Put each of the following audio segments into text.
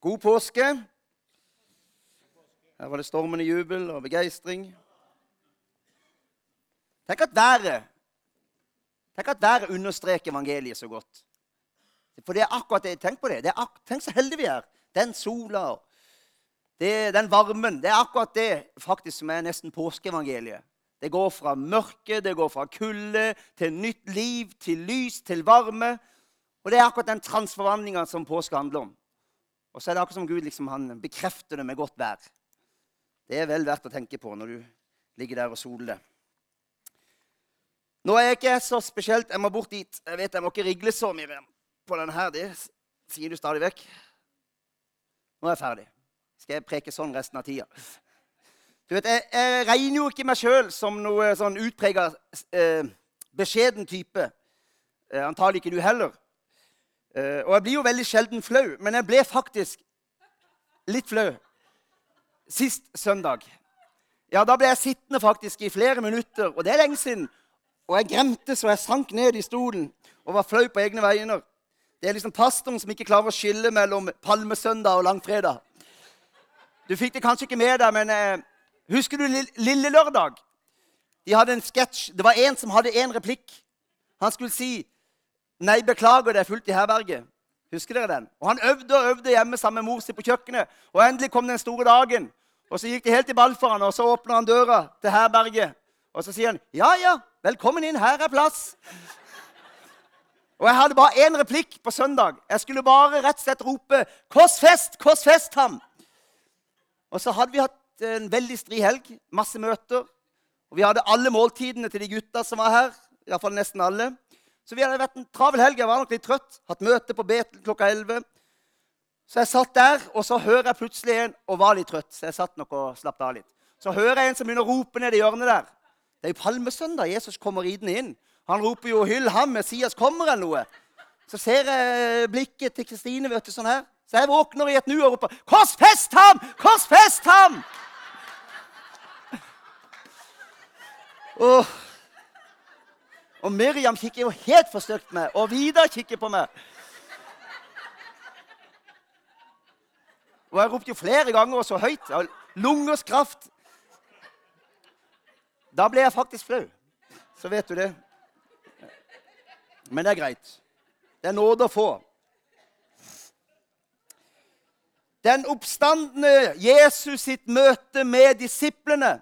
God påske. Her var det stormende jubel og begeistring. Tenk at været Tenk at været understreker evangeliet så godt. For det er akkurat det. Tenk på det. det tenk så heldige vi er. Den sola det, den varmen. Det er akkurat det faktisk som er nesten påskeevangeliet. Det går fra mørke, det går fra kulde til nytt liv, til lys, til varme. Og det er akkurat den transforvandlinga som påske handler om. Og så er det akkurat som Gud liksom, han bekrefter det med godt vær. Det er vel verdt å tenke på når du ligger der og soler. Nå er jeg ikke så spesielt Jeg må bort dit. Jeg vet jeg må ikke rigle så mye på denne her. Det sier du stadig vekk. Nå er jeg ferdig. Skal jeg preke sånn resten av tida? Du vet, Jeg, jeg regner jo ikke meg sjøl som noe sånn utprega eh, beskjeden type. Eh, antagelig ikke du heller. Eh, og jeg blir jo veldig sjelden flau, men jeg ble faktisk litt flau sist søndag. Ja, Da ble jeg sittende faktisk i flere minutter, og det er lenge siden. Og jeg gremte så jeg sank ned i stolen og var flau på egne vegne. Det er liksom pastoren som ikke klarer å skille mellom palmesøndag og langfredag. Du fikk det kanskje ikke med deg, men eh, husker du Lille Lørdag? De hadde en sketsj. Det var en som hadde én replikk. Han skulle si 'Nei, beklager, det er fullt i herberget'. Husker dere den? Og Han øvde og øvde hjemme sammen med mor si på kjøkkenet. Og endelig kom den store dagen. Og Så gikk det helt i ball for han, og så åpner han døra til herberget. Og så sier han, 'Ja, ja, velkommen inn. Her er plass.' Og jeg hadde bare én replikk på søndag. Jeg skulle bare rett og slett rope 'Korsfest! Korsfest ham!' Og så hadde vi hatt en veldig stri helg. Masse møter. Og vi hadde alle måltidene til de gutta som var her. i fall nesten alle. Så vi hadde vært en travel helg. Jeg var nok litt trøtt. Hatt møte på Betel klokka 11. Så jeg satt der, og så hører jeg plutselig en og var litt trøtt. Så jeg satt nok og slappet av litt. Så hører jeg en som begynner å rope ned i hjørnet der. Det er jo palmesøndag. Jesus kommer ridende inn. Han roper jo 'Hyll ham, Messias kommer', eller noe. Så ser jeg blikket til Kristine, vet du, sånn her. Så jeg våkner i et nu og roper 'Korsfest ham! Korsfest ham!' Oh. Og Miriam kikker jo helt forstøkt på meg, og Vidar kikker på meg. Og jeg ropte jo flere ganger og så høyt. Lungers kraft. Da ble jeg faktisk flau. Så vet du det. Men det er greit. Det er nåde å få. Den oppstandende Jesus sitt møte med disiplene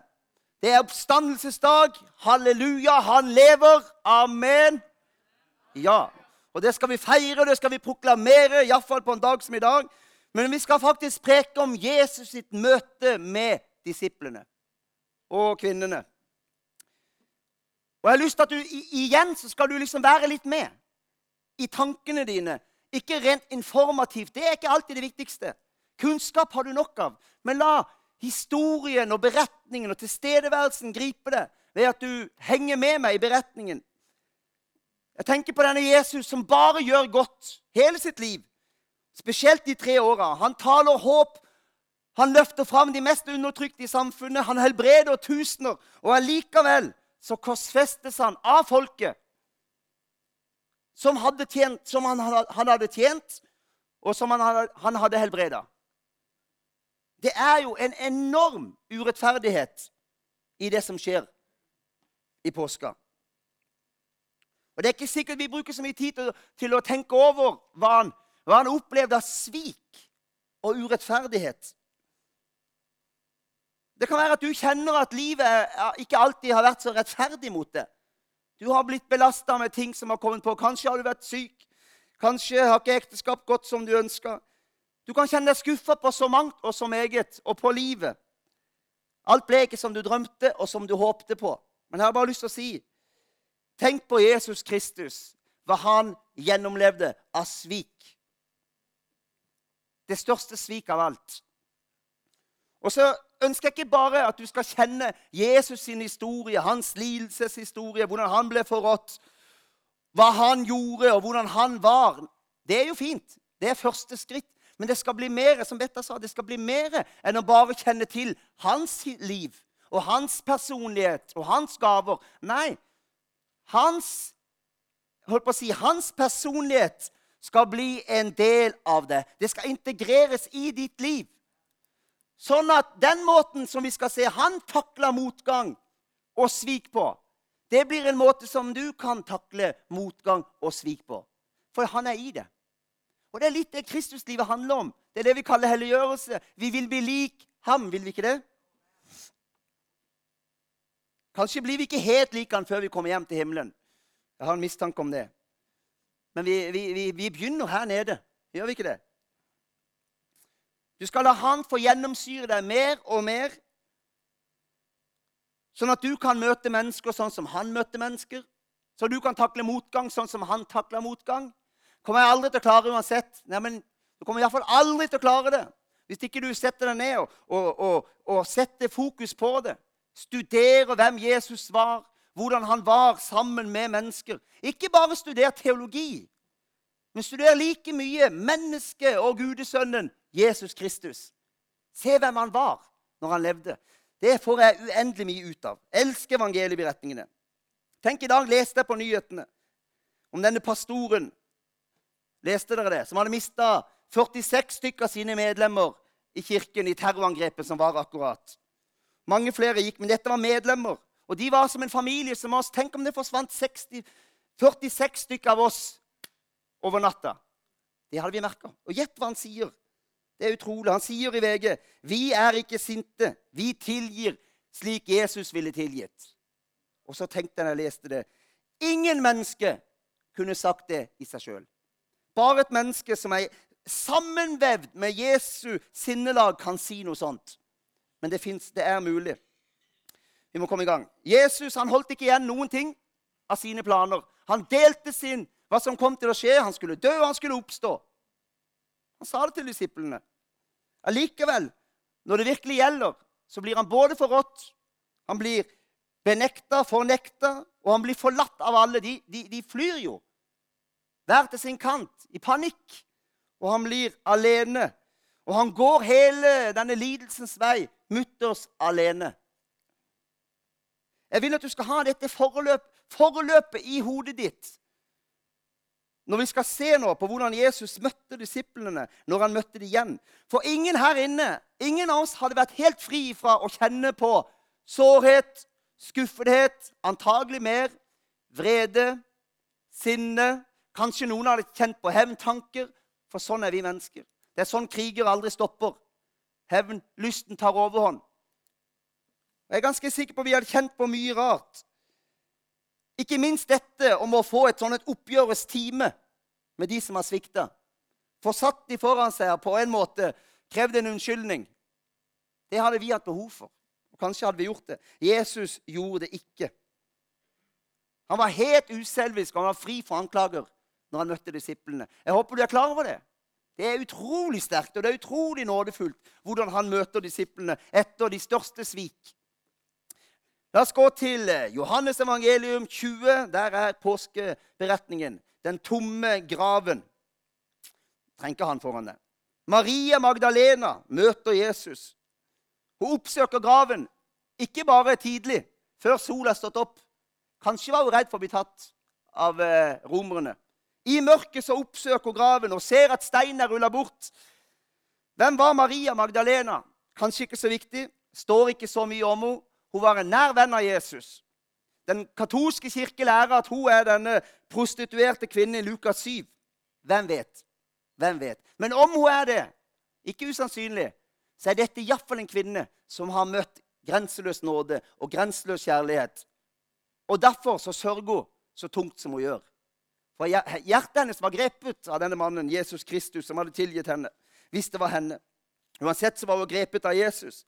det er oppstandelsesdag. Halleluja, han lever. Amen. Ja. Og det skal vi feire, og det skal vi proklamere, iallfall på en dag som i dag. Men vi skal faktisk preke om Jesus sitt møte med disiplene og kvinnene. Og jeg har lyst til at du igjen så skal du liksom være litt med i tankene dine. Ikke rent informativt. Det er ikke alltid det viktigste. Kunnskap har du nok av. Men la historien og beretningen og tilstedeværelsen griper det ved at du henger med meg i beretningen. Jeg tenker på denne Jesus som bare gjør godt hele sitt liv. Spesielt de tre åra. Han taler håp. Han løfter fram de mest undertrykte i samfunnet. Han helbreder tusener. Og allikevel så korsfestes han av folket som, hadde tjent, som han, han, hadde tjent, og som han han hadde helbreda. Det er jo en enorm urettferdighet i det som skjer i påska. Og Det er ikke sikkert vi bruker så mye tid til, til å tenke over hva han, hva han opplevde av svik og urettferdighet. Det kan være at du kjenner at livet ikke alltid har vært så rettferdig mot deg. Du har blitt belasta med ting som har kommet på. Kanskje har du vært syk. Kanskje har ikke ekteskap gått som du ønska. Du kan kjenne deg skuffa på så mangt og så meget, og på livet. Alt ble ikke som du drømte og som du håpte på. Men jeg har bare lyst til å si Tenk på Jesus Kristus, hva han gjennomlevde av svik. Det største svik av alt. Og så ønsker jeg ikke bare at du skal kjenne Jesus sin historie, hans lidelseshistorie, hvordan han ble forrådt, hva han gjorde, og hvordan han var. Det er jo fint. Det er første skritt. Men det skal bli mer som Betta sa, det skal bli mer enn å bare kjenne til hans liv og hans personlighet og hans gaver. Nei, hans, holdt på å si, hans personlighet skal bli en del av det. Det skal integreres i ditt liv. Sånn at den måten som vi skal se han takler motgang og svik på, det blir en måte som du kan takle motgang og svik på. For han er i det. Og Det er litt det Kristuslivet handler om. Det er det vi kaller helliggjørelse. Vi vil bli lik ham, vil vi ikke det? Kanskje blir vi ikke helt lik han før vi kommer hjem til himmelen. Jeg har en mistanke om det. Men vi, vi, vi, vi begynner her nede. Gjør vi ikke det? Du skal la Han få gjennomsyre deg mer og mer, sånn at du kan møte mennesker sånn som han møtte mennesker. Så du kan takle motgang sånn som han takla motgang. Kommer jeg aldri til å klare uansett. Nei, men Du kommer iallfall aldri til å klare det hvis ikke du setter deg ned og, og, og, og setter fokus på det. Studerer hvem Jesus var, hvordan han var sammen med mennesker. Ikke bare studer teologi, men studer like mye mennesket og gudesønnen Jesus Kristus. Se hvem han var når han levde. Det får jeg uendelig mye ut av. Elsker evangelieberetningene. Tenk, i dag leste jeg på nyhetene om denne pastoren Leste dere det? Som hadde mista 46 stykker av sine medlemmer i kirken i terrorangrepet som var akkurat. Mange flere gikk, men dette var medlemmer. Og de var som en familie som oss. Tenk om det forsvant 60, 46 stykker av oss over natta. Det hadde vi merka. Og gjett hva han sier. Det er utrolig. Han sier i VG vi er ikke sinte. Vi tilgir slik Jesus ville tilgitt. Og så tenkte jeg da jeg leste det Ingen menneske kunne sagt det i seg sjøl. Bare et menneske som er sammenvevd med Jesu sinnelag, kan si noe sånt. Men det, finnes, det er mulig. Vi må komme i gang. Jesus han holdt ikke igjen noen ting av sine planer. Han delte sin hva som kom til å skje. Han skulle dø, og han skulle oppstå. Han sa det til disiplene. Allikevel, når det virkelig gjelder, så blir han både forrådt, han blir benekta, fornekta, og han blir forlatt av alle. De, de, de flyr jo hver til sin kant, i panikk. Og han blir alene. Og han går hele denne lidelsens vei mutters alene. Jeg vil at du skal ha dette forløp, forløpet i hodet ditt når vi skal se nå på hvordan Jesus møtte disiplene når han møtte dem igjen. For ingen her inne, ingen av oss hadde vært helt fri fra å kjenne på sårhet, skuffethet, antagelig mer, vrede, sinne. Kanskje noen hadde kjent på hevntanker, for sånn er vi mennesker. Det er sånn kriger aldri stopper. Hevnlysten tar overhånd. Jeg er ganske sikker på at vi hadde kjent på mye rart. Ikke minst dette om å få et et oppgjørets time med de som har svikta. Få satt de foran seg på en måte krevd en unnskyldning. Det hadde vi hatt behov for. Og Kanskje hadde vi gjort det. Jesus gjorde det ikke. Han var helt uselvisk og han var fri for anklager når han møtte disiplene. Jeg håper du er klar over det. Det er utrolig sterkt og det er utrolig nådefullt hvordan han møter disiplene etter de største svik. La oss gå til eh, Johannes evangelium 20. Der er påskeberetningen. Den tomme graven. Trenger han foran det. Maria Magdalena møter Jesus. Hun oppsøker graven, ikke bare tidlig, før sola har stått opp. Kanskje var hun redd for å bli tatt av eh, romerne. I mørket så oppsøker hun graven og ser at steinen er rulla bort. Hvem var Maria Magdalena? Kanskje ikke så viktig. Står ikke så mye om henne. Hun var en nær venn av Jesus. Den katolske kirke lærer at hun er denne prostituerte kvinnen i Lukas 7. Hvem vet? Hvem vet? Men om hun er det, ikke usannsynlig, så er dette iallfall en kvinne som har møtt grenseløs nåde og grenseløs kjærlighet. Og derfor så sørger hun så tungt som hun gjør. For Hjertet hennes var grepet av denne mannen, Jesus Kristus, som hadde tilgitt henne. Hvis det var henne. Uansett så var hun grepet av Jesus.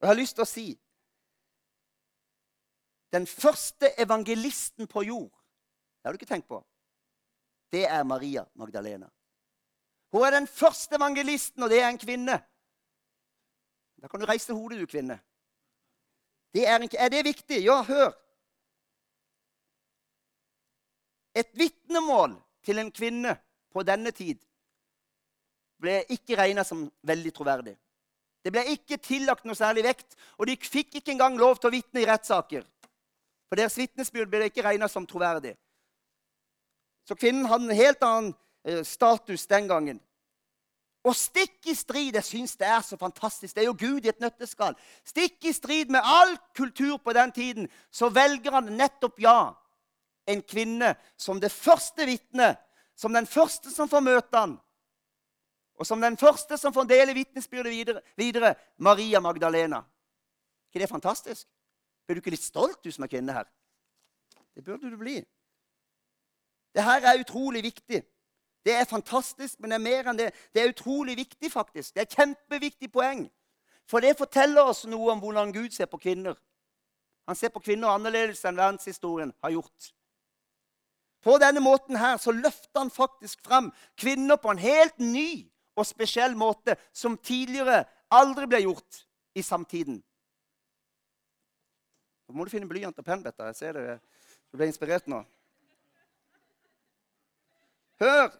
Og jeg har lyst til å si Den første evangelisten på jord Det har du ikke tenkt på. Det er Maria Magdalena. Hun er den første evangelisten, og det er en kvinne. Da kan du reise hodet, du kvinne. Det er, en, er, det viktig? Ja, hør. Et vitnemål til en kvinne på denne tid ble ikke regna som veldig troverdig. Det ble ikke tillagt noe særlig vekt, og de fikk ikke engang lov til å vitne i rettssaker. For deres vitnesbyrd ble ikke regna som troverdig. Så kvinnen hadde en helt annen eh, status den gangen. Og stikk i strid Jeg syns det er så fantastisk. Det er jo Gud i et nøtteskall. Stikk i strid med all kultur på den tiden, så velger han nettopp ja en kvinne som det første vitnet, som den første som får møte han, og som den første som får dele vitnesbyrdet videre, videre, Maria Magdalena. ikke det fantastisk? Blir du ikke litt stolt, du som er kvinne her? Det burde du bli. Det her er utrolig viktig. Det er fantastisk, men det er mer enn det. Det er utrolig viktig, faktisk. Det er et kjempeviktig poeng. For det forteller oss noe om hvordan Gud ser på kvinner. Han ser på kvinner annerledes enn verdenshistorien har gjort. På denne måten her så løfter han faktisk fram kvinner på en helt ny og spesiell måte som tidligere aldri ble gjort i samtiden. Nå må du finne blyant og penn, Betta. Jeg ser det. Du ble inspirert nå. Hør!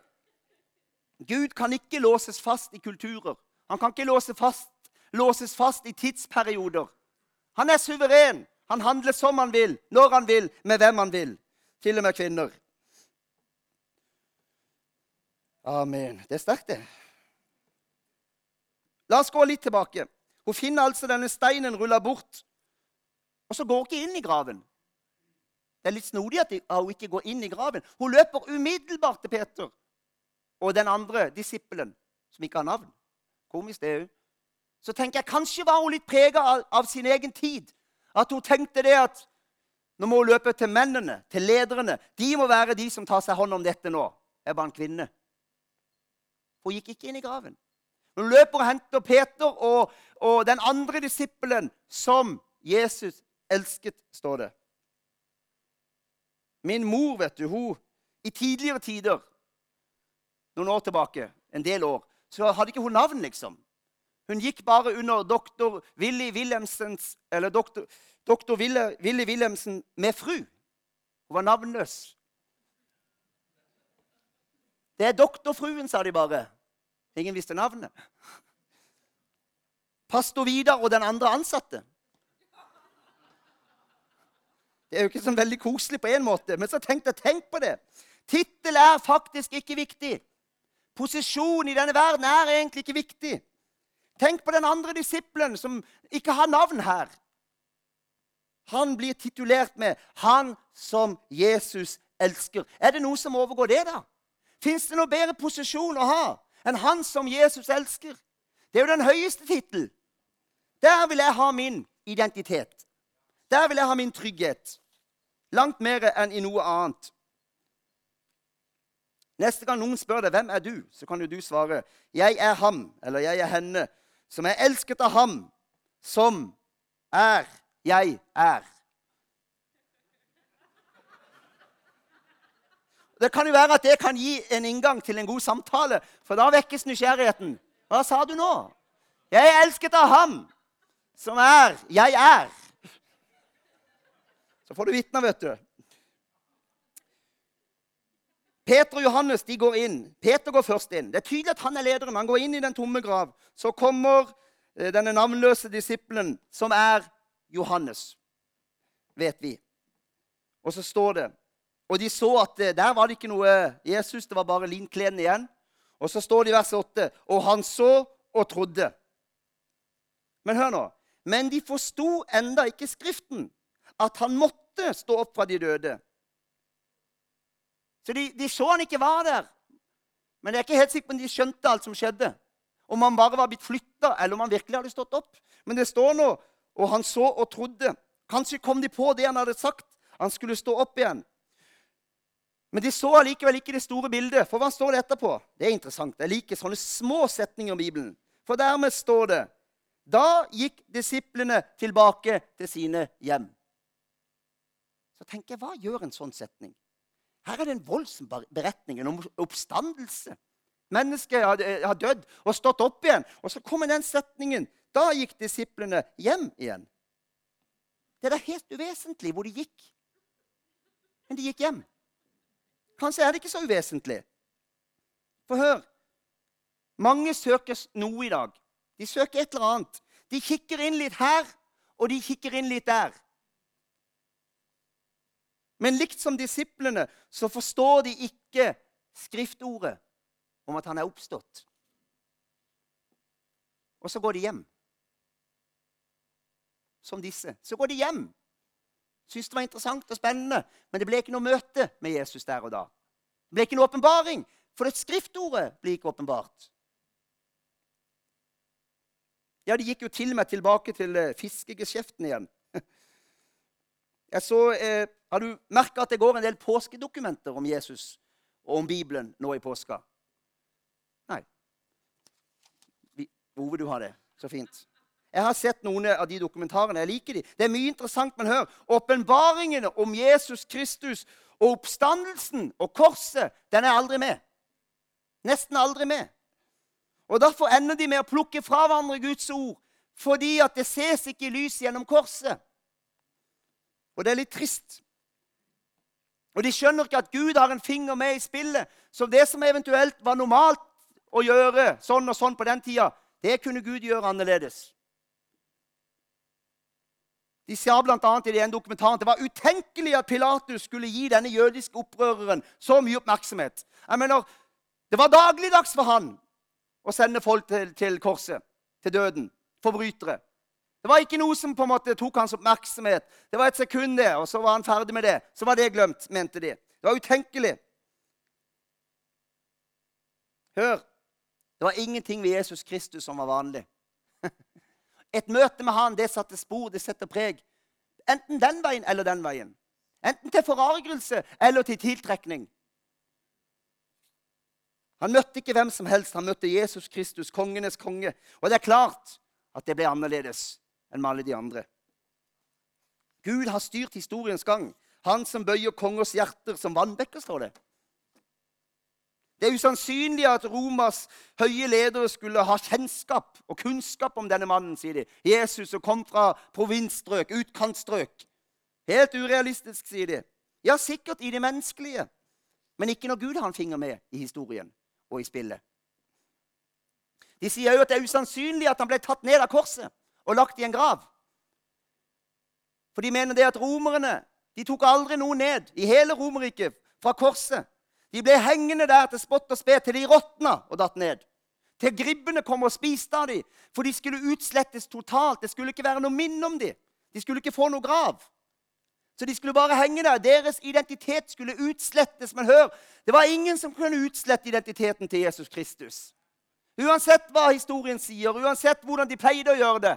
Gud kan ikke låses fast i kulturer. Han kan ikke låse fast, låses fast i tidsperioder. Han er suveren. Han handler som han vil, når han vil, med hvem han vil. Til og med kvinner. Amen. Det er sterkt, det. La oss gå litt tilbake. Hun finner altså denne steinen rulla bort, og så går hun ikke inn i graven. Det er litt snodig at hun ikke går inn i graven. Hun løper umiddelbart til Peter og den andre disippelen, som ikke har navn. Komisk, det òg. Så tenker jeg kanskje var hun litt prega av, av, sin egen tid. At hun tenkte det at nå må hun løpe til mennene, til lederne. De må være de som tar seg hånd om dette nå. Jeg er bare en kvinne. Hun gikk ikke inn i graven. Hun løper og henter Peter og, og den andre disippelen som Jesus elsket, står det. Min mor, vet du, hun I tidligere tider, noen år tilbake, en del år, så hadde ikke hun navn, liksom. Hun gikk bare under doktor Willy Wilhelmsens Eller doktor, doktor Willy Wilhelmsen med fru. Hun var navnløs. Det er doktorfruen, sa de bare. Ingen visste navnet. Pastor Vidar og den andre ansatte. Det er jo ikke sånn veldig koselig på en måte, men så jeg tenk på det. Tittel er faktisk ikke viktig. Posisjon i denne verden er egentlig ikke viktig. Tenk på den andre disippelen som ikke har navn her. Han blir titulert med 'Han som Jesus elsker'. Er det noe som overgår det, da? Fins det noe bedre posisjon å ha enn 'Han som Jesus elsker'? Det er jo den høyeste tittel. Der vil jeg ha min identitet. Der vil jeg ha min trygghet. Langt mer enn i noe annet. Neste gang noen spør deg hvem er du, så kan jo du svare jeg er ham, eller jeg er henne, som er elsket av ham, som er jeg er. Det kan jo være at det kan gi en inngang til en god samtale, for da vekkes nysgjerrigheten. Hva sa du nå? Jeg er elsket av ham som er jeg er. Så får du vitner, vet du. Peter og Johannes de går inn. Peter går først inn. Det er tydelig at han er lederen. Han går inn i den tomme grav. Så kommer eh, denne navnløse disippelen, som er Johannes, vet vi. Og så står det Og de så at eh, der var det ikke noe Jesus, det var bare linklærne igjen. Og så står det i vers 8 Og han så og trodde. Men hør nå. Men de forsto enda ikke Skriften, at han måtte stå opp fra de døde. Så de, de så han ikke var der. Men jeg er ikke helt sikker på om de skjønte alt som skjedde. Om han bare var blitt flytta, eller om han virkelig hadde stått opp. Men det står nå og han så og trodde. Kanskje kom de på det han hadde sagt. Han skulle stå opp igjen. Men de så allikevel ikke det store bildet. For hva står det etterpå? Det er interessant. Jeg liker sånne små setninger i Bibelen. For dermed står det Da gikk disiplene tilbake til sine hjem. Så tenker jeg, hva gjør en sånn setning? Her er det en voldsom beretning om oppstandelse. Mennesket har dødd og stått opp igjen. Og så kommer den setningen. Da gikk disiplene hjem igjen. Det er da helt uvesentlig hvor de gikk. Men de gikk hjem. Kanskje er det ikke så uvesentlig. For hør Mange søker noe i dag. De søker et eller annet. De kikker inn litt her, og de kikker inn litt der. Men likt som disiplene så forstår de ikke skriftordet om at han er oppstått. Og så går de hjem. Som disse. Så går de hjem. Syns det var interessant og spennende, men det ble ikke noe møte med Jesus der og da. Det ble ikke noe åpenbaring, for det skriftordet ble ikke åpenbart. Ja, de gikk jo til og med tilbake til eh, fiskegeskjeften igjen. Jeg så, eh, Har du merka at det går en del påskedokumenter om Jesus og om Bibelen nå i påska? Nei. Ove, du har det. Så fint. Jeg har sett noen av de dokumentarene. Jeg liker de. Det er mye interessant, men hør. Åpenbaringene om Jesus Kristus og oppstandelsen og korset, den er aldri med. Nesten aldri med. Og Derfor ender de med å plukke fra hverandre Guds ord, fordi at det ses ikke i lys gjennom korset. Og det er litt trist. Og de skjønner ikke at Gud har en finger med i spillet. Så det som eventuelt var normalt å gjøre sånn og sånn på den tida, det kunne Gud gjøre annerledes. De sa bl.a. i den dokumentaren at det var utenkelig at Pilatus skulle gi denne jødiske opprøreren så mye oppmerksomhet. Jeg mener, Det var dagligdags for han å sende folk til, til korset, til døden. Forbrytere. Det var ikke noe som på en måte tok hans oppmerksomhet. Det var et sekund, det, og så var han ferdig med det. Så var det glemt, mente de. Det var utenkelig. Hør. Det var ingenting ved Jesus Kristus som var vanlig. Et møte med han, det satte spor, det setter preg. Enten den veien eller den veien. Enten til forargelse eller til tiltrekning. Han møtte ikke hvem som helst. Han møtte Jesus Kristus, kongenes konge. Og det er klart at det ble annerledes enn med alle de andre. Gud har styrt historiens gang. Han som bøyer kongers hjerter som vannbekker, står det. Det er usannsynlig at Romas høye ledere skulle ha kjennskap og kunnskap om denne mannen, sier de. Jesus som kom fra provinsstrøk, utkantstrøk. Helt urealistisk, sier de. Ja, sikkert i det menneskelige, men ikke når Gud har en finger med i historien og i spillet. De sier jo at det er usannsynlig at han ble tatt ned av korset og lagt i en grav. For de mener det at romerne de tok aldri noe ned i hele Romerriket fra korset de ble hengende der til spott og spe til de råtna og datt ned. Til gribbene kom og spiste av dem, for de skulle utslettes totalt. Det skulle ikke være noe minne om dem. De skulle ikke få noe grav. Så de skulle bare henge der. Deres identitet skulle utslettes. Men hør, det var ingen som kunne utslette identiteten til Jesus Kristus. Uansett hva historien sier, uansett hvordan de pleide å gjøre det,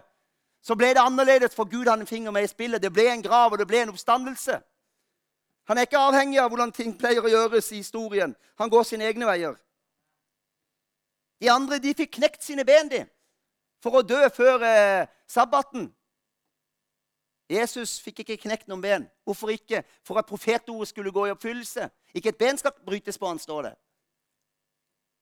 så ble det annerledes, for Gud hadde en finger med i spillet. Det ble en grav, og det ble en oppstandelse. Han er ikke avhengig av hvordan ting pleier å gjøres i historien. Han går sine egne veier. De andre de fikk knekt sine ben de, for å dø før eh, sabbaten. Jesus fikk ikke knekt noen ben. Hvorfor ikke? For at profetordet skulle gå i oppfyllelse. Ikke et ben skal brytes på han, står det.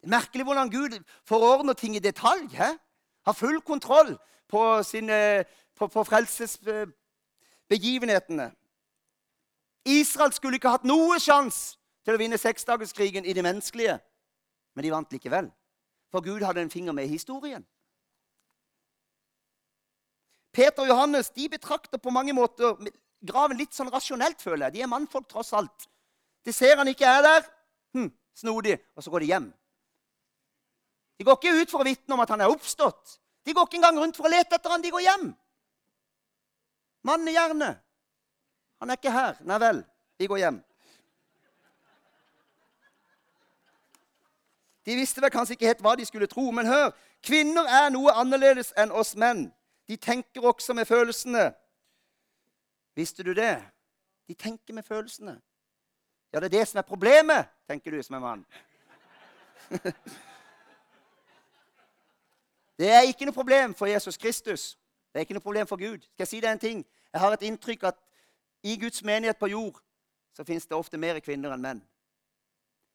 Merkelig hvordan Gud forordner ting i detalj. He? Har full kontroll på, sine, på, på frelsesbegivenhetene. Israel skulle ikke hatt noe sjanse til å vinne seksdagerskrigen i det menneskelige. Men de vant likevel. For Gud hadde en finger med i historien. Peter og Johannes de betrakter på mange måter graven litt sånn rasjonelt, føler jeg. De er mannfolk, tross alt. De ser han ikke er der. Hm, snodig. Og så går de hjem. De går ikke ut for å vitne om at han er oppstått. De går ikke engang rundt for å lete etter han. De går hjem. Mannehjerne. Han er ikke her. Nei vel, vi går hjem. De visste vel kanskje ikke helt hva de skulle tro, men hør! Kvinner er noe annerledes enn oss menn. De tenker også med følelsene. Visste du det? De tenker med følelsene. Ja, det er det som er problemet, tenker du som en mann. Det er ikke noe problem for Jesus Kristus. Det er ikke noe problem for Gud. Skal jeg si deg en ting? Jeg har et inntrykk at i Guds menighet på jord så fins det ofte mer kvinner enn menn.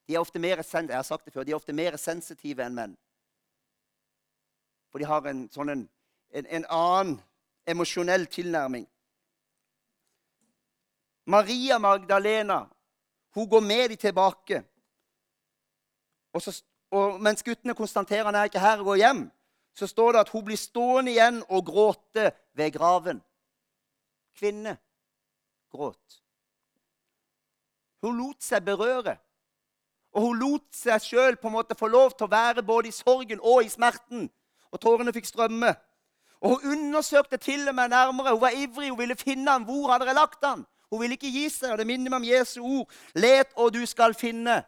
De er ofte mer, jeg har sagt det før, de er ofte mer sensitive enn menn. For de har en, sånn en, en, en annen emosjonell tilnærming. Maria Magdalena hun går med dem tilbake. Og, så, og mens guttene konstaterer han er ikke her og går hjem, så står det at hun blir stående igjen og gråte ved graven. Kvinne gråt. Hun lot seg berøre. Og hun lot seg sjøl få lov til å være både i sorgen og i smerten. Og tårene fikk strømme. Og hun undersøkte til og med nærmere. Hun var ivrig, hun ville finne ham. Hvor hadde dere lagt ham? Hun ville ikke gi seg. og Det minner meg om Jesu ord. Let, og du skal finne.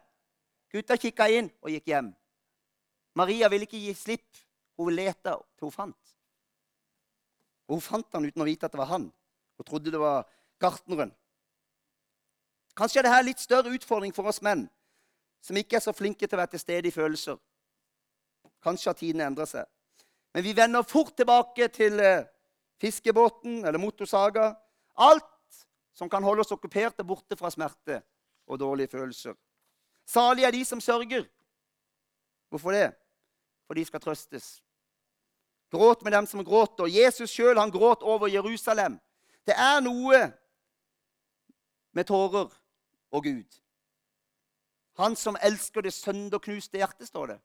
Gutta kikka inn og gikk hjem. Maria ville ikke gi slipp. Hun lette til hun fant. Og hun fant han uten å vite at det var han. Hun trodde det var gartneren. Kanskje er dette litt større utfordring for oss menn, som ikke er så flinke til å være til stede i følelser. Kanskje har tidene endret seg. Men vi vender fort tilbake til eh, fiskebåten eller motorsaga. Alt som kan holde oss okkuperte borte fra smerte og dårlige følelser. Salige er de som sørger. Hvorfor det? For de skal trøstes. Gråt med dem som gråter. Jesus sjøl gråt over Jerusalem. Det er noe med tårer og Gud. Han som elsker det sønderknuste hjertet, står det.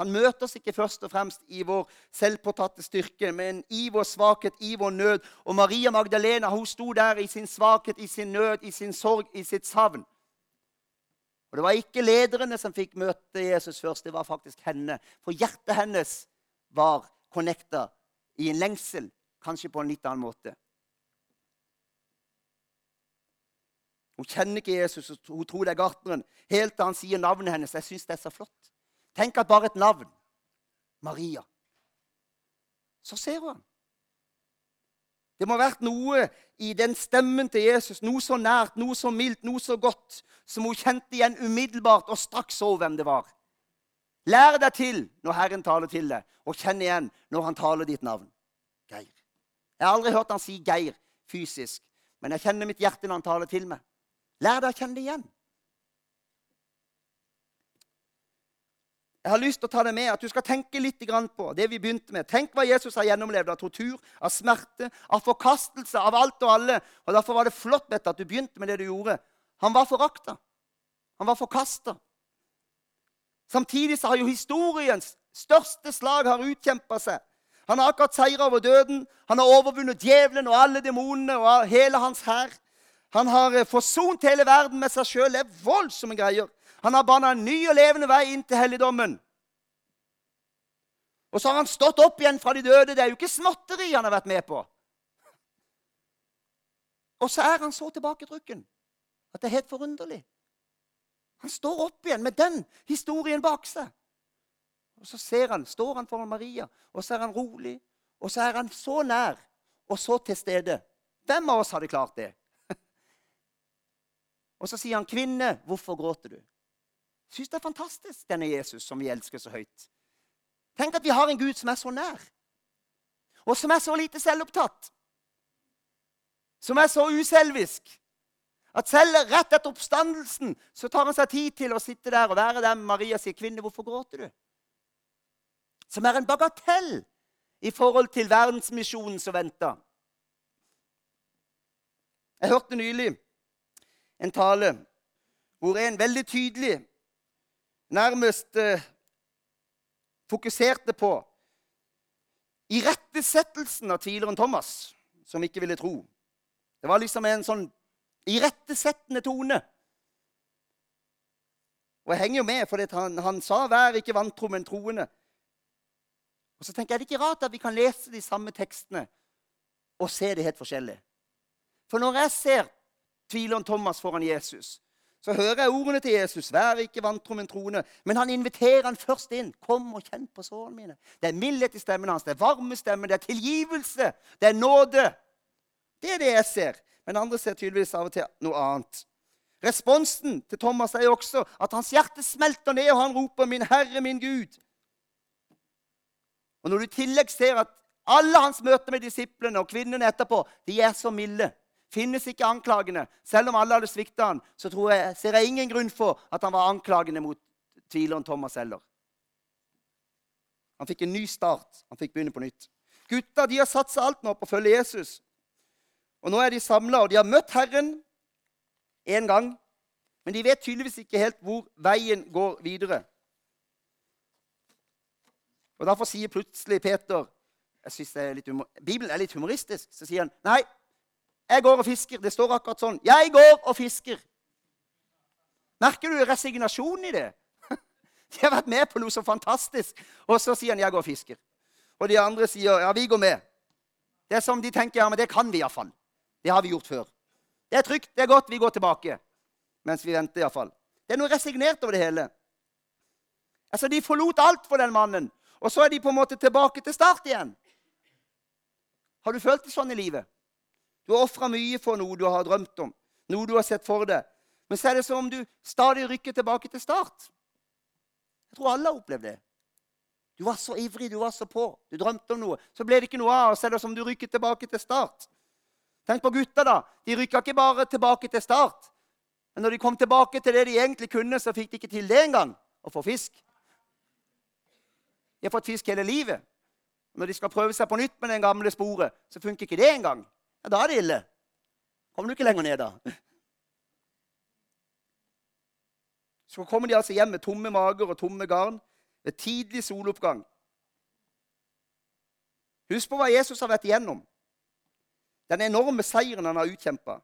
Han møter oss ikke først og fremst i vår selvpåtatte styrke, men i vår svakhet, i vår nød. Og Maria Magdalena hun sto der i sin svakhet, i sin nød, i sin sorg, i sitt savn. Og Det var ikke lederne som fikk møte Jesus først, det var faktisk henne. For hjertet hennes var connecta i en lengsel, kanskje på en litt annen måte. Hun kjenner ikke Jesus, hun tror det er gartneren. Helt til han sier navnet hennes. Jeg syns det er så flott. Tenk at bare et navn Maria. Så ser hun ham. Det må ha vært noe i den stemmen til Jesus, noe så nært, noe så mildt, noe så godt, som hun kjente igjen umiddelbart og straks så hvem det var. Lær deg til når Herren taler til deg, og kjenn igjen når han taler ditt navn. Geir. Jeg har aldri hørt han si Geir fysisk, men jeg kjenner mitt hjerte når han taler til meg. Lær deg å kjenne det igjen. Jeg har lyst til å ta det med at du skal tenke litt på det vi begynte med. Tenk hva Jesus har gjennomlevd av tortur, av smerte, av forkastelse, av alt og alle. Og Derfor var det flott vet at du begynte med det du gjorde. Han var forakta. Han var forkasta. Samtidig så har jo historiens største slag har utkjempa seg. Han har akkurat seira over døden. Han har overvunnet djevelen og alle demonene og hele hans hær. Han har eh, forsont hele verden med seg sjøl. Det er voldsomme greier. Han har bana en ny og levende vei inn til helligdommen. Og så har han stått opp igjen fra de døde. Det er jo ikke småtteri han har vært med på. Og så er han så tilbaketrukken at det er helt forunderlig. Han står opp igjen med den historien bak seg. Og så ser han, står han foran Maria, og så er han rolig. Og så er han så nær og så til stede. Hvem av oss hadde klart det? Og så sier han, 'Kvinne, hvorfor gråter du?' syns det er fantastisk, denne Jesus som vi elsker så høyt. Tenk at vi har en Gud som er så nær, og som er så lite selvopptatt. Som er så uselvisk. At selv rett etter oppstandelsen så tar han seg tid til å sitte der og være der med Maria og si, 'Kvinne, hvorfor gråter du?' Som er en bagatell i forhold til verdensmisjonen som venter. Jeg hørte nylig en tale hvor en veldig tydelig nærmest eh, fokuserte på irettesettelsen av tvileren Thomas, som ikke ville tro. Det var liksom en sånn irettesettende tone. Og jeg henger jo med, for han, han sa 'vær ikke vantro, men troende'. Og så tenker jeg, Er Det ikke rart at vi kan lese de samme tekstene og se det helt forskjellig. For når jeg ser tvileren Thomas foran Jesus, så hører jeg ordene til Jesus. Vær ikke vantro, men troende. Men han inviterer han først inn. Kom og kjenn på sårene mine. Det er mildhet i stemmen hans, det er varme stemmer, det er tilgivelse, det er nåde. Det er det jeg ser. Men andre ser tydeligvis av og til noe annet. Responsen til Thomas er jo også at hans hjerte smelter ned, og han roper 'Min Herre, min Gud'. Og Når du i tillegg ser at alle hans møter med disiplene og kvinnene etterpå de er så milde finnes ikke anklagene. Selv om alle hadde svikta han, så jeg, ser jeg ingen grunn for at han var anklagende mot tvileren Thomas heller. Han fikk en ny start. Han fikk begynne på nytt. Gutta de har satsa alt nå på å følge Jesus. Og Nå er de samla, og de har møtt Herren én gang. Men de vet tydeligvis ikke helt hvor veien går videre. Og Derfor sier plutselig Peter jeg synes det er litt humor, Bibelen er litt humoristisk. Så sier han nei, jeg går og fisker. Det står akkurat sånn. Jeg går og fisker. Merker du resignasjonen i det? De har vært med på noe så fantastisk. Og så sier han 'jeg går og fisker'. Og de andre sier 'ja, vi går med'. Det er som de tenker 'ja, men det kan vi iallfall'. Det har vi gjort før. Det er trygt, det er godt, vi går tilbake. Mens vi venter iallfall. Det er noe resignert over det hele. Altså, De forlot alt for den mannen, og så er de på en måte tilbake til start igjen. Har du følt det sånn i livet? Du har ofra mye for noe du har drømt om, noe du har sett for deg. Men så er det som om du stadig rykker tilbake til start. Jeg tror alle har opplevd det. Du var så ivrig, du var så på. Du drømte om noe. Så ble det ikke noe av, og så er det som du rykker tilbake til start. Tenk på gutta, da. De rykka ikke bare tilbake til start. Men når de kom tilbake til det de egentlig kunne, så fikk de ikke til det engang. Å få fisk. De har fått fisk hele livet. Når de skal prøve seg på nytt med den gamle sporet, så funker ikke det engang. Ja, da er det ille. Kommer du ikke lenger ned da? Så kommer de altså hjem med tomme mager og tomme garn ved tidlig soloppgang. Husk på hva Jesus har vært igjennom. Den enorme seieren han har utkjempa.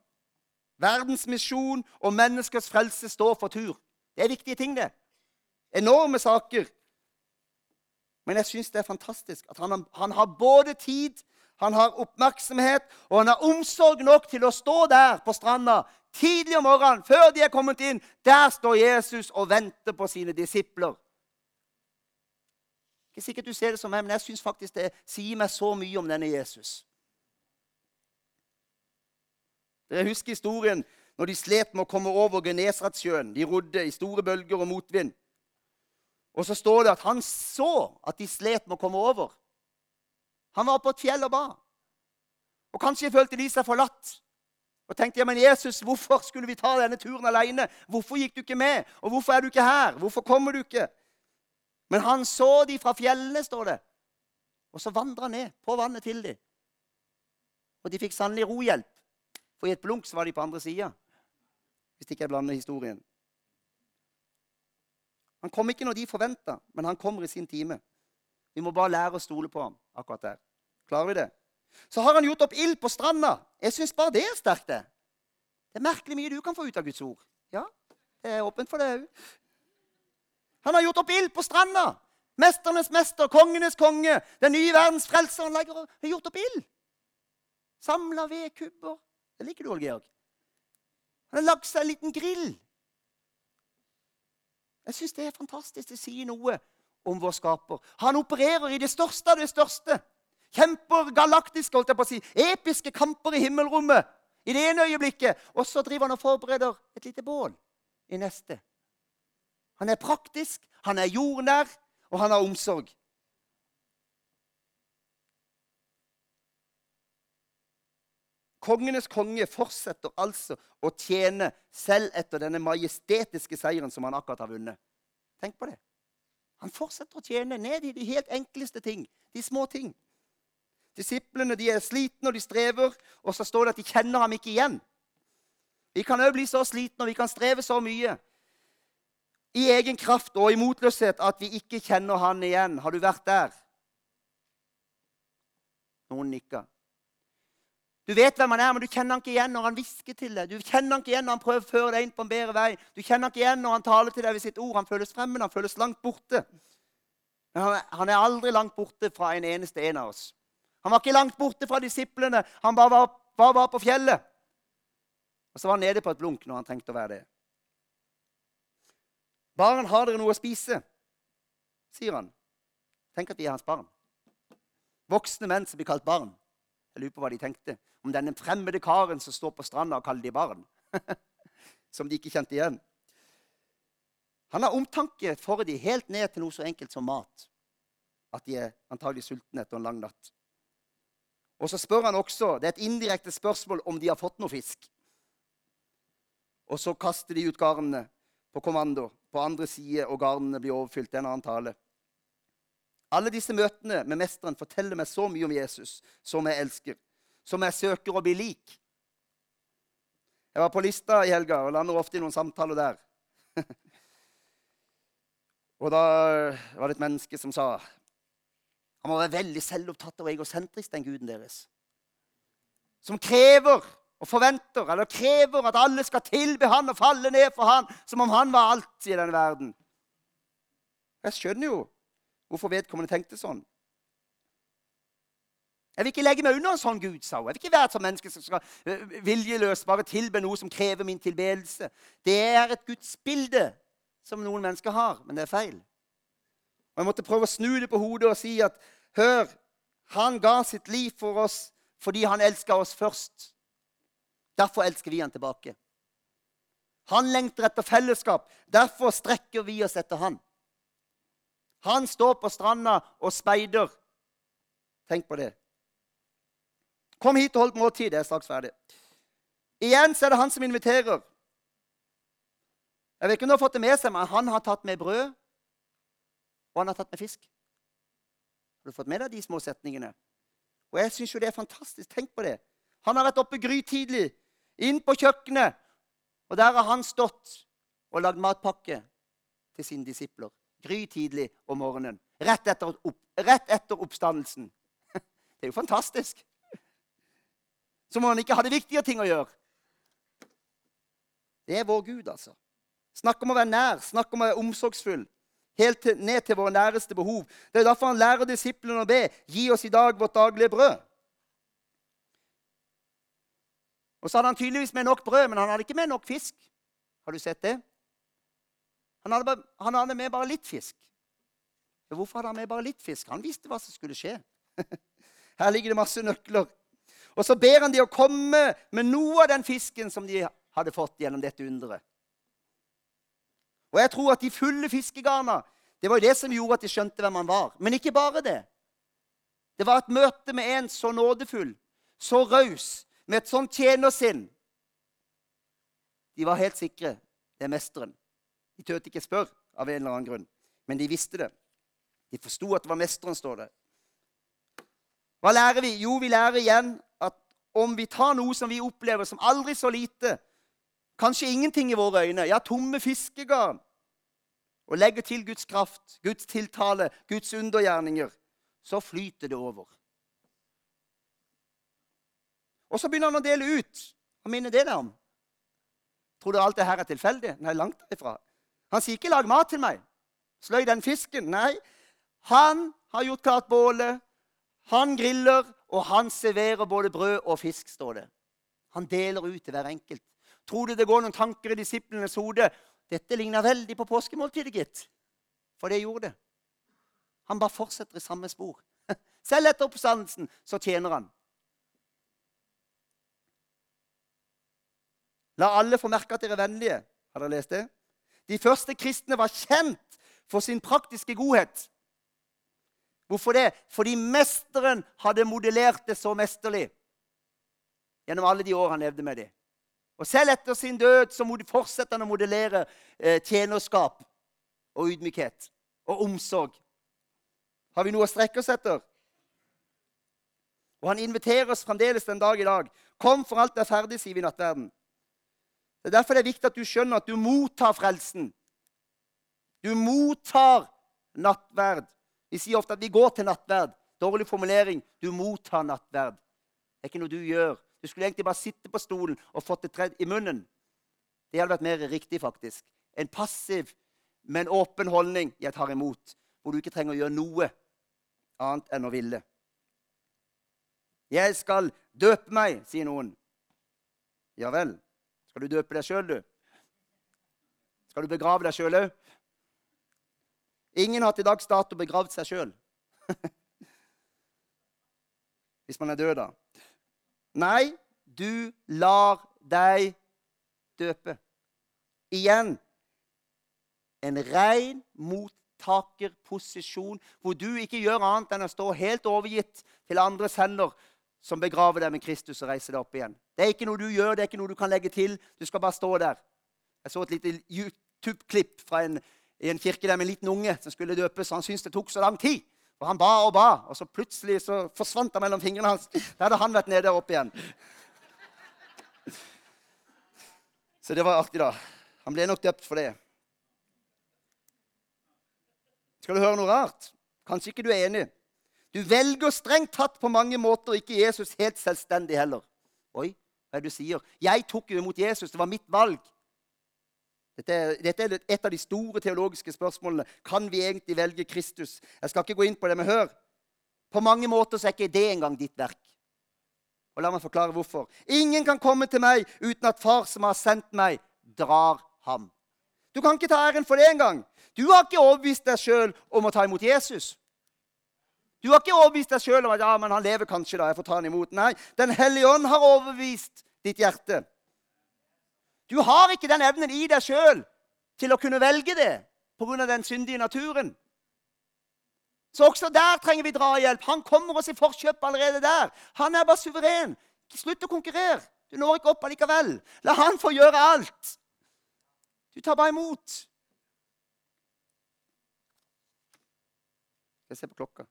Verdens misjon og menneskers frelse står for tur. Det er viktige ting, det. Enorme saker. Men jeg syns det er fantastisk at han, han har både tid, han har oppmerksomhet og han har omsorg nok til å stå der på stranda Tidlig om morgenen, før de er kommet inn, der står Jesus og venter på sine disipler. Ikke sikkert du ser det som meg, men jeg syns faktisk det sier meg så mye om denne Jesus. Dere husker historien når de slet med å komme over Genesaretsjøen. De rodde i store bølger og motvind. Og så står det at han så at de slet med å komme over. Han var på et fjell og ba. Og kanskje følte de seg forlatt. Og tenkte ja, men Jesus, hvorfor skulle vi ta denne turen alene? Hvorfor gikk du ikke med? Og hvorfor er du ikke her? Hvorfor kommer du ikke? Men han så de fra fjellene, står det. Og så vandra ned på vannet til dem. Og de fikk sannelig rohjelp. For i et blunk så var de på andre sida. Hvis ikke jeg blander historien. Han kom ikke når de forventa, men han kommer i sin time. Vi må bare lære å stole på ham akkurat der. Klarer vi det? Så har han gjort opp ild på stranda. Jeg syns bare det er sterkt. Det Det er merkelig mye du kan få ut av Guds ord. Ja, det er åpent for det òg. Han har gjort opp ild på stranda. Mesternes mester, kongenes konge, den nye verdens frelser. Han legger, har gjort opp ild. Samla vedkubber. Det liker du, Ole Georg. Han har lagd seg en liten grill. Jeg syns det er fantastisk. Det sier noe om vår skaper. Han opererer i det største av det største. Kjemper galaktiske, holdt jeg på å si, episke kamper i himmelrommet i det ene øyeblikket. Og så driver han og forbereder et lite bål i neste. Han er praktisk, han er jordnær, og han har omsorg. Kongenes konge fortsetter altså å tjene selv etter denne majestetiske seieren som han akkurat har vunnet. Tenk på det. Han fortsetter å tjene ned i de helt enkleste ting, de små ting. Disiplene de er slitne og de strever, og så står det at de kjenner ham ikke igjen. Vi kan òg bli så slitne og vi kan streve så mye i egen kraft og i motløshet at vi ikke kjenner han igjen. Har du vært der? Noen nikker. Du vet hvem han er, men du kjenner han ikke igjen når han hvisker til deg. Du kjenner han ikke igjen når han prøver å føre deg inn på en bedre vei. Du kjenner han ikke igjen når han taler til deg ved sitt ord. Han føles fremmed, han føles langt borte. Men han er aldri langt borte fra en eneste en av oss. Han var ikke langt borte fra disiplene. Han bare var, bare var på fjellet. Og så var han nede på et blunk når han trengte å være det. Barn, har dere noe å spise? sier han. Tenk at vi er hans barn. Voksne menn som blir kalt barn. Jeg lurer på hva de tenkte om denne fremmede karen som står på stranda og kaller de barn. som de ikke kjente igjen. Han har omtanke for de helt ned til noe så enkelt som mat. At de er antagelig sultne etter en lang natt. Og så spør han også, Det er et indirekte spørsmål om de har fått noe fisk. Og så kaster de ut garnene på kommando på andre side, og garnene blir overfylt. Det er en annen tale. Alle disse møtene med mesteren forteller meg så mye om Jesus, som jeg elsker, som jeg søker å bli lik. Jeg var på Lista i helga og lander ofte i noen samtaler der. og da var det et menneske som sa han må være veldig selvopptatt og egosentrisk, den guden deres. Som krever og forventer eller krever at alle skal tilbe han og falle ned for han, som om han var alt i denne verden. Jeg skjønner jo hvorfor vedkommende tenkte sånn. Jeg vil ikke legge meg under en sånn Gud, sa hun. Jeg vil ikke være et sånt menneske som skal eh, viljeløst bare tilbe noe som krever min tilbedelse. Det er et gudsbilde som noen mennesker har, men det er feil. Og Jeg måtte prøve å snu det på hodet og si at hør, han ga sitt liv for oss fordi han elska oss først. Derfor elsker vi han tilbake. Han lengter etter fellesskap. Derfor strekker vi oss etter han. Han står på stranda og speider. Tenk på det. Kom hit og hold måltid. Det er straks ferdig. Igjen så er det han som inviterer. Jeg vet ikke om du har fått det med seg, men han har tatt med brød, og han har tatt med fisk. Har du fått med deg de små setningene? Og jeg syns jo det er fantastisk. Tenk på det. Han har vært oppe grytidlig, inn på kjøkkenet, og der har han stått og lagd matpakke til sine disipler. Grytidlig om morgenen. Rett etter, opp, rett etter oppstandelsen. Det er jo fantastisk som om han ikke hadde viktige ting å gjøre. Det er vår Gud, altså. Snakk om å være nær, snakk om å være omsorgsfull. Helt til, ned til våre næreste behov. Det er derfor han lærer disiplene å be. Gi oss i dag vårt daglige brød. Og så hadde han tydeligvis med nok brød, men han hadde ikke med nok fisk. Har du sett det? Han hadde, bare, han hadde med bare litt fisk. Men Hvorfor hadde han med bare litt fisk? Han visste hva som skulle skje. Her ligger det masse nøkler. Og så ber han de å komme med noe av den fisken som de hadde fått gjennom dette underet. Og jeg tror at de fulle fiskegarna det var jo det som gjorde at de skjønte hvem han var. Men ikke bare det. Det var et møte med en så nådefull, så raus, med et sånt tjenersinn. De var helt sikre. Det er mesteren. De turte ikke spørre av en eller annen grunn, men de visste det. De forsto at det var mesteren, står det. Hva lærer vi? Jo, vi lærer igjen at om vi tar noe som vi opplever som aldri så lite, kanskje ingenting i våre øyne, ja, tomme fiskegarn, og legger til Guds kraft, Guds tiltale, Guds undergjerninger, så flyter det over. Og så begynner han å dele ut. Hva minner det deg om? Tror du alt det her er tilfeldig? Nei, langt derifra. Han sier ikke 'lag mat til meg'. Sløy den fisken. Nei, han har gjort klart bålet. Han griller, og han serverer både brød og fisk, står det. Han deler ut til hver enkelt. Tror du det går noen tanker i disiplenes hode? Dette ligner veldig på påskemåltidet, gitt. For det gjorde det. Han bare fortsetter i samme spor. Selv etter oppstandelsen så tjener han. La alle få merke at dere er vennlige. Har dere lest det? De første kristne var kjent for sin praktiske godhet. Hvorfor det? Fordi mesteren hadde modellert det så mesterlig gjennom alle de år han levde med dem. Og selv etter sin død så fortsetter han å modellere eh, tjenerskap og ydmykhet og omsorg. Har vi noe å strekke oss etter? Og han inviterer oss fremdeles den dag i dag. Kom, for alt er ferdig, sier vi i nattverden. Det er Derfor det er viktig at du skjønner at du mottar frelsen. Du mottar nattverd. Vi sier ofte at vi går til nattverd. Dårlig formulering. Du mottar nattverd. Det er ikke noe du gjør. Du skulle egentlig bare sitte på stolen og fått det tredd i munnen. Det hadde vært mer riktig, faktisk. En passiv, men åpen holdning. Jeg tar imot. Hvor du ikke trenger å gjøre noe annet enn å ville. Jeg skal døpe meg, sier noen. Ja vel. Skal du døpe deg sjøl, du? Skal du begrave deg sjøl òg? Ingen har til dags dato begravd seg sjøl. Hvis man er død, da. Nei, du lar deg døpe. Igjen en ren mottakerposisjon, hvor du ikke gjør annet enn å stå helt overgitt til andres hender, som begraver deg med Kristus og reiser deg opp igjen. Det er ikke noe du gjør, det er ikke noe du kan legge til. Du skal bare stå der. Jeg så et lite YouTube-klipp fra en en kirke der med en liten unge som skulle døpes. Han syntes det tok så lang tid. For han ba og ba, og så plutselig så forsvant han mellom fingrene hans. Da hadde han vært nede og opp igjen. Så det var artig, da. Han ble nok døpt for det. Skal du høre noe rart? Kanskje ikke du er enig. Du velger strengt tatt på mange måter ikke Jesus helt selvstendig heller. Oi, Hva er det du sier? Jeg tok jo imot Jesus. Det var mitt valg. Dette er, dette er, et av de store teologiske spørsmålene. Kan vi egentlig velge Kristus? Jeg skal ikke gå inn på det, men hør. På mange måter så er ikke det engang ditt verk. Og La meg forklare hvorfor. Ingen kan komme til meg uten at Far som har sendt meg, drar ham. Du kan ikke ta æren for det engang. Du har ikke overbevist deg sjøl om å ta imot Jesus. Du har ikke overbevist deg sjøl om at ja, men han lever kanskje. da, jeg får ta han imot. Nei, Den hellige ånd har overbevist ditt hjerte. Du har ikke den evnen i deg sjøl til å kunne velge det pga. den syndige naturen. Så også der trenger vi drahjelp. Han kommer oss i forkjøp allerede der. Han er bare suveren. Slutt å konkurrere. Du når ikke opp allikevel. La han få gjøre alt. Du tar bare imot. Jeg ser på klokka.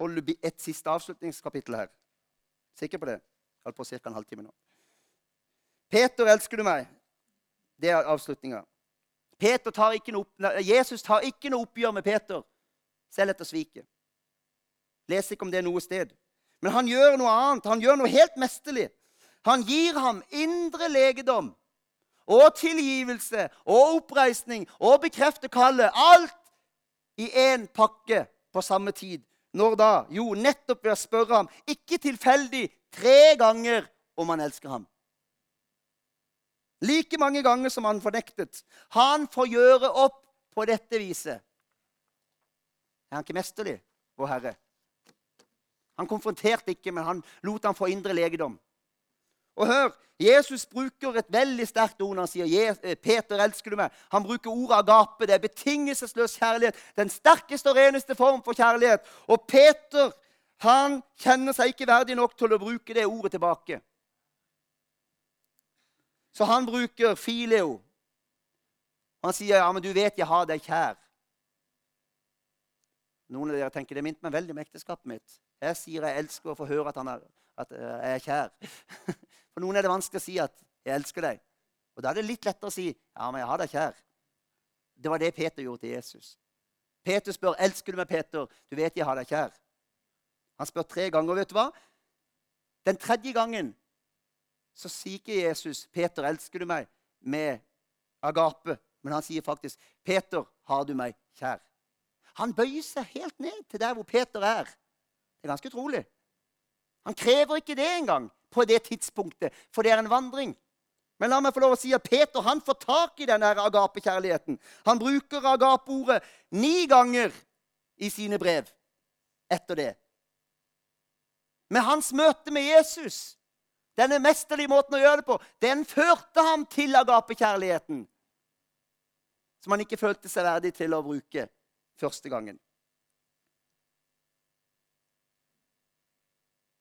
Holder et siste avslutningskapittel her? Sikker på det? Holdt på ca. en halvtime nå. Peter, elsker du meg? Det er avslutninga. Jesus tar ikke noe oppgjør med Peter selv etter sviket. Les ikke om det noe sted. Men han gjør noe annet. Han gjør noe helt mesterlig. Han gir ham indre legedom og tilgivelse og oppreisning og bekrefter kallet. Alt i én pakke på samme tid. Når da? Jo, nettopp ved å spørre ham, ikke tilfeldig, tre ganger om han elsker ham. Like mange ganger som han fornektet. Han får gjøre opp på dette viset. Er han ikke mesterlig, vår Herre? Han konfronterte ikke, men han lot han få indre legedom. Og hør, Jesus bruker et veldig sterkt ord når han sier eh, 'Peter, elsker du meg?' Han bruker ordet agape. Det er betingelsesløs kjærlighet. Den sterkeste og reneste form for kjærlighet. Og Peter han kjenner seg ikke verdig nok til å bruke det ordet tilbake. Så han bruker fileo. Han sier, 'Ja, men du vet jeg har deg kjær'. Noen av dere tenker det minte meg veldig om ekteskapet mitt. Jeg sier jeg elsker å få høre at, han er, at eh, jeg er kjær. For noen er det vanskelig å si at 'jeg elsker deg'. Og Da er det litt lettere å si 'ja, men jeg har deg kjær'. Det var det Peter gjorde til Jesus. Peter spør 'elsker du meg, Peter'? Du vet jeg har deg kjær. Han spør tre ganger. vet du hva? Den tredje gangen så sier ikke Jesus 'Peter, elsker du meg?' med agape. Men han sier faktisk 'Peter, har du meg kjær?' Han bøyer seg helt ned til der hvor Peter er. Det er ganske utrolig. Han krever ikke det engang på det tidspunktet, for det er en vandring. Men la meg få lov å si at Peter han får tak i denne agapekjærligheten. Han bruker agapeordet ni ganger i sine brev etter det. Med hans møte med Jesus, denne mesterlige måten å gjøre det på, den førte ham til agapekjærligheten. Som han ikke følte seg verdig til å bruke første gangen.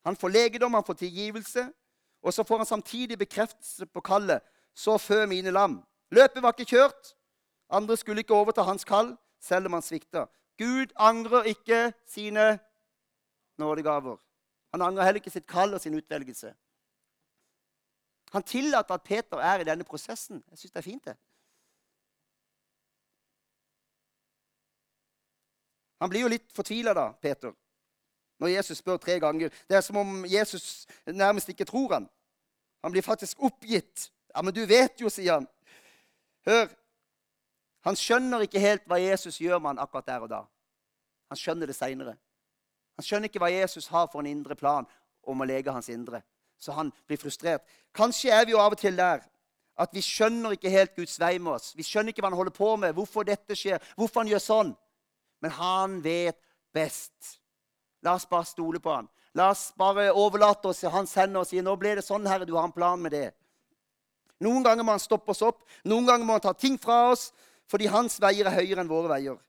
Han får legedom, han får tilgivelse, og så får han samtidig bekreftelse på kallet. Så fø mine lam. Løpet var ikke kjørt. Andre skulle ikke overta hans kall, selv om han svikta. Gud angrer ikke sine nådegaver. Han angrer heller ikke sitt kall og sin utvelgelse. Han tillater at Peter er i denne prosessen. Jeg syns det er fint, det. Han blir jo litt fortvila da, Peter når Jesus spør tre ganger. Det er som om Jesus nærmest ikke tror han. Han blir faktisk oppgitt. Ja, men du vet jo, sier han. Hør. Han skjønner ikke helt hva Jesus gjør med han akkurat der og da. Han skjønner det seinere. Han skjønner ikke hva Jesus har for en indre plan om å lege hans indre. Så han blir frustrert. Kanskje er vi jo av og til der at vi skjønner ikke helt Guds vei med oss. Vi skjønner ikke hva han holder på med, hvorfor dette skjer, hvorfor han gjør sånn. Men han vet best. La oss bare stole på han. La oss bare overlate oss til hans hender og si nå ble det sånn, Herre, du har en plan med det. Noen ganger må han stoppe oss opp, noen ganger må han ta ting fra oss, fordi hans veier er høyere enn våre veier.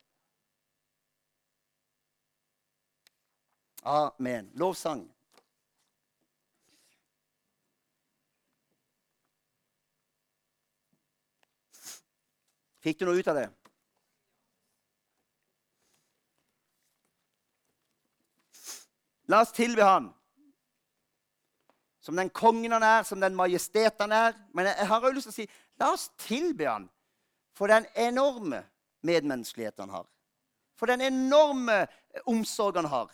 Amen. Lovsang. Fikk du noe ut av det? La oss tilbe Han som den kongen han er, som den majestet han er. Men jeg har jo lyst til å si la oss tilbe han for den enorme medmenneskelighet han har. For den enorme omsorg han har.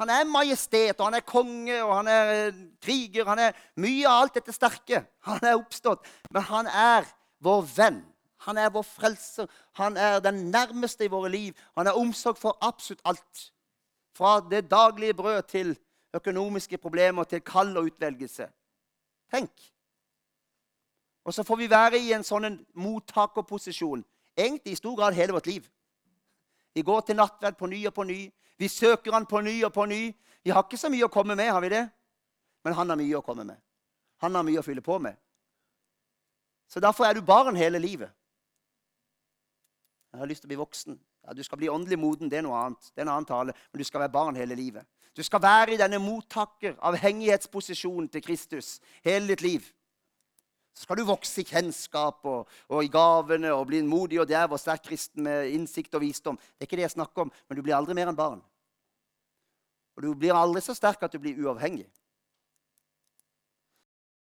Han er majestet, og han er konge, og han er eh, kriger. Han er mye av alt dette sterke. Han er oppstått. Men han er vår venn. Han er vår frelser. Han er den nærmeste i våre liv. Han har omsorg for absolutt alt. Fra det daglige brød til økonomiske problemer, til kall og utvelgelse. Tenk. Og så får vi være i en sånn mottakerposisjon egentlig i stor grad hele vårt liv. Vi går til nattverd på ny og på ny. Vi søker han på ny og på ny. Vi har ikke så mye å komme med, har vi det? Men han har mye å komme med. Han har mye å fylle på med. Så derfor er du barn hele livet. Jeg har lyst til å bli voksen. Ja, Du skal bli åndelig moden, det er noe annet. Det er en annen tale. Men du skal være barn hele livet. Du skal være i denne mottaker, avhengighetsposisjonen til Kristus hele ditt liv. Så skal du vokse i kjennskap og, og i gavene og bli en modig og djerv og sterk kristen med innsikt og visdom. Det er ikke det jeg snakker om, men du blir aldri mer enn barn. Og du blir aldri så sterk at du blir uavhengig.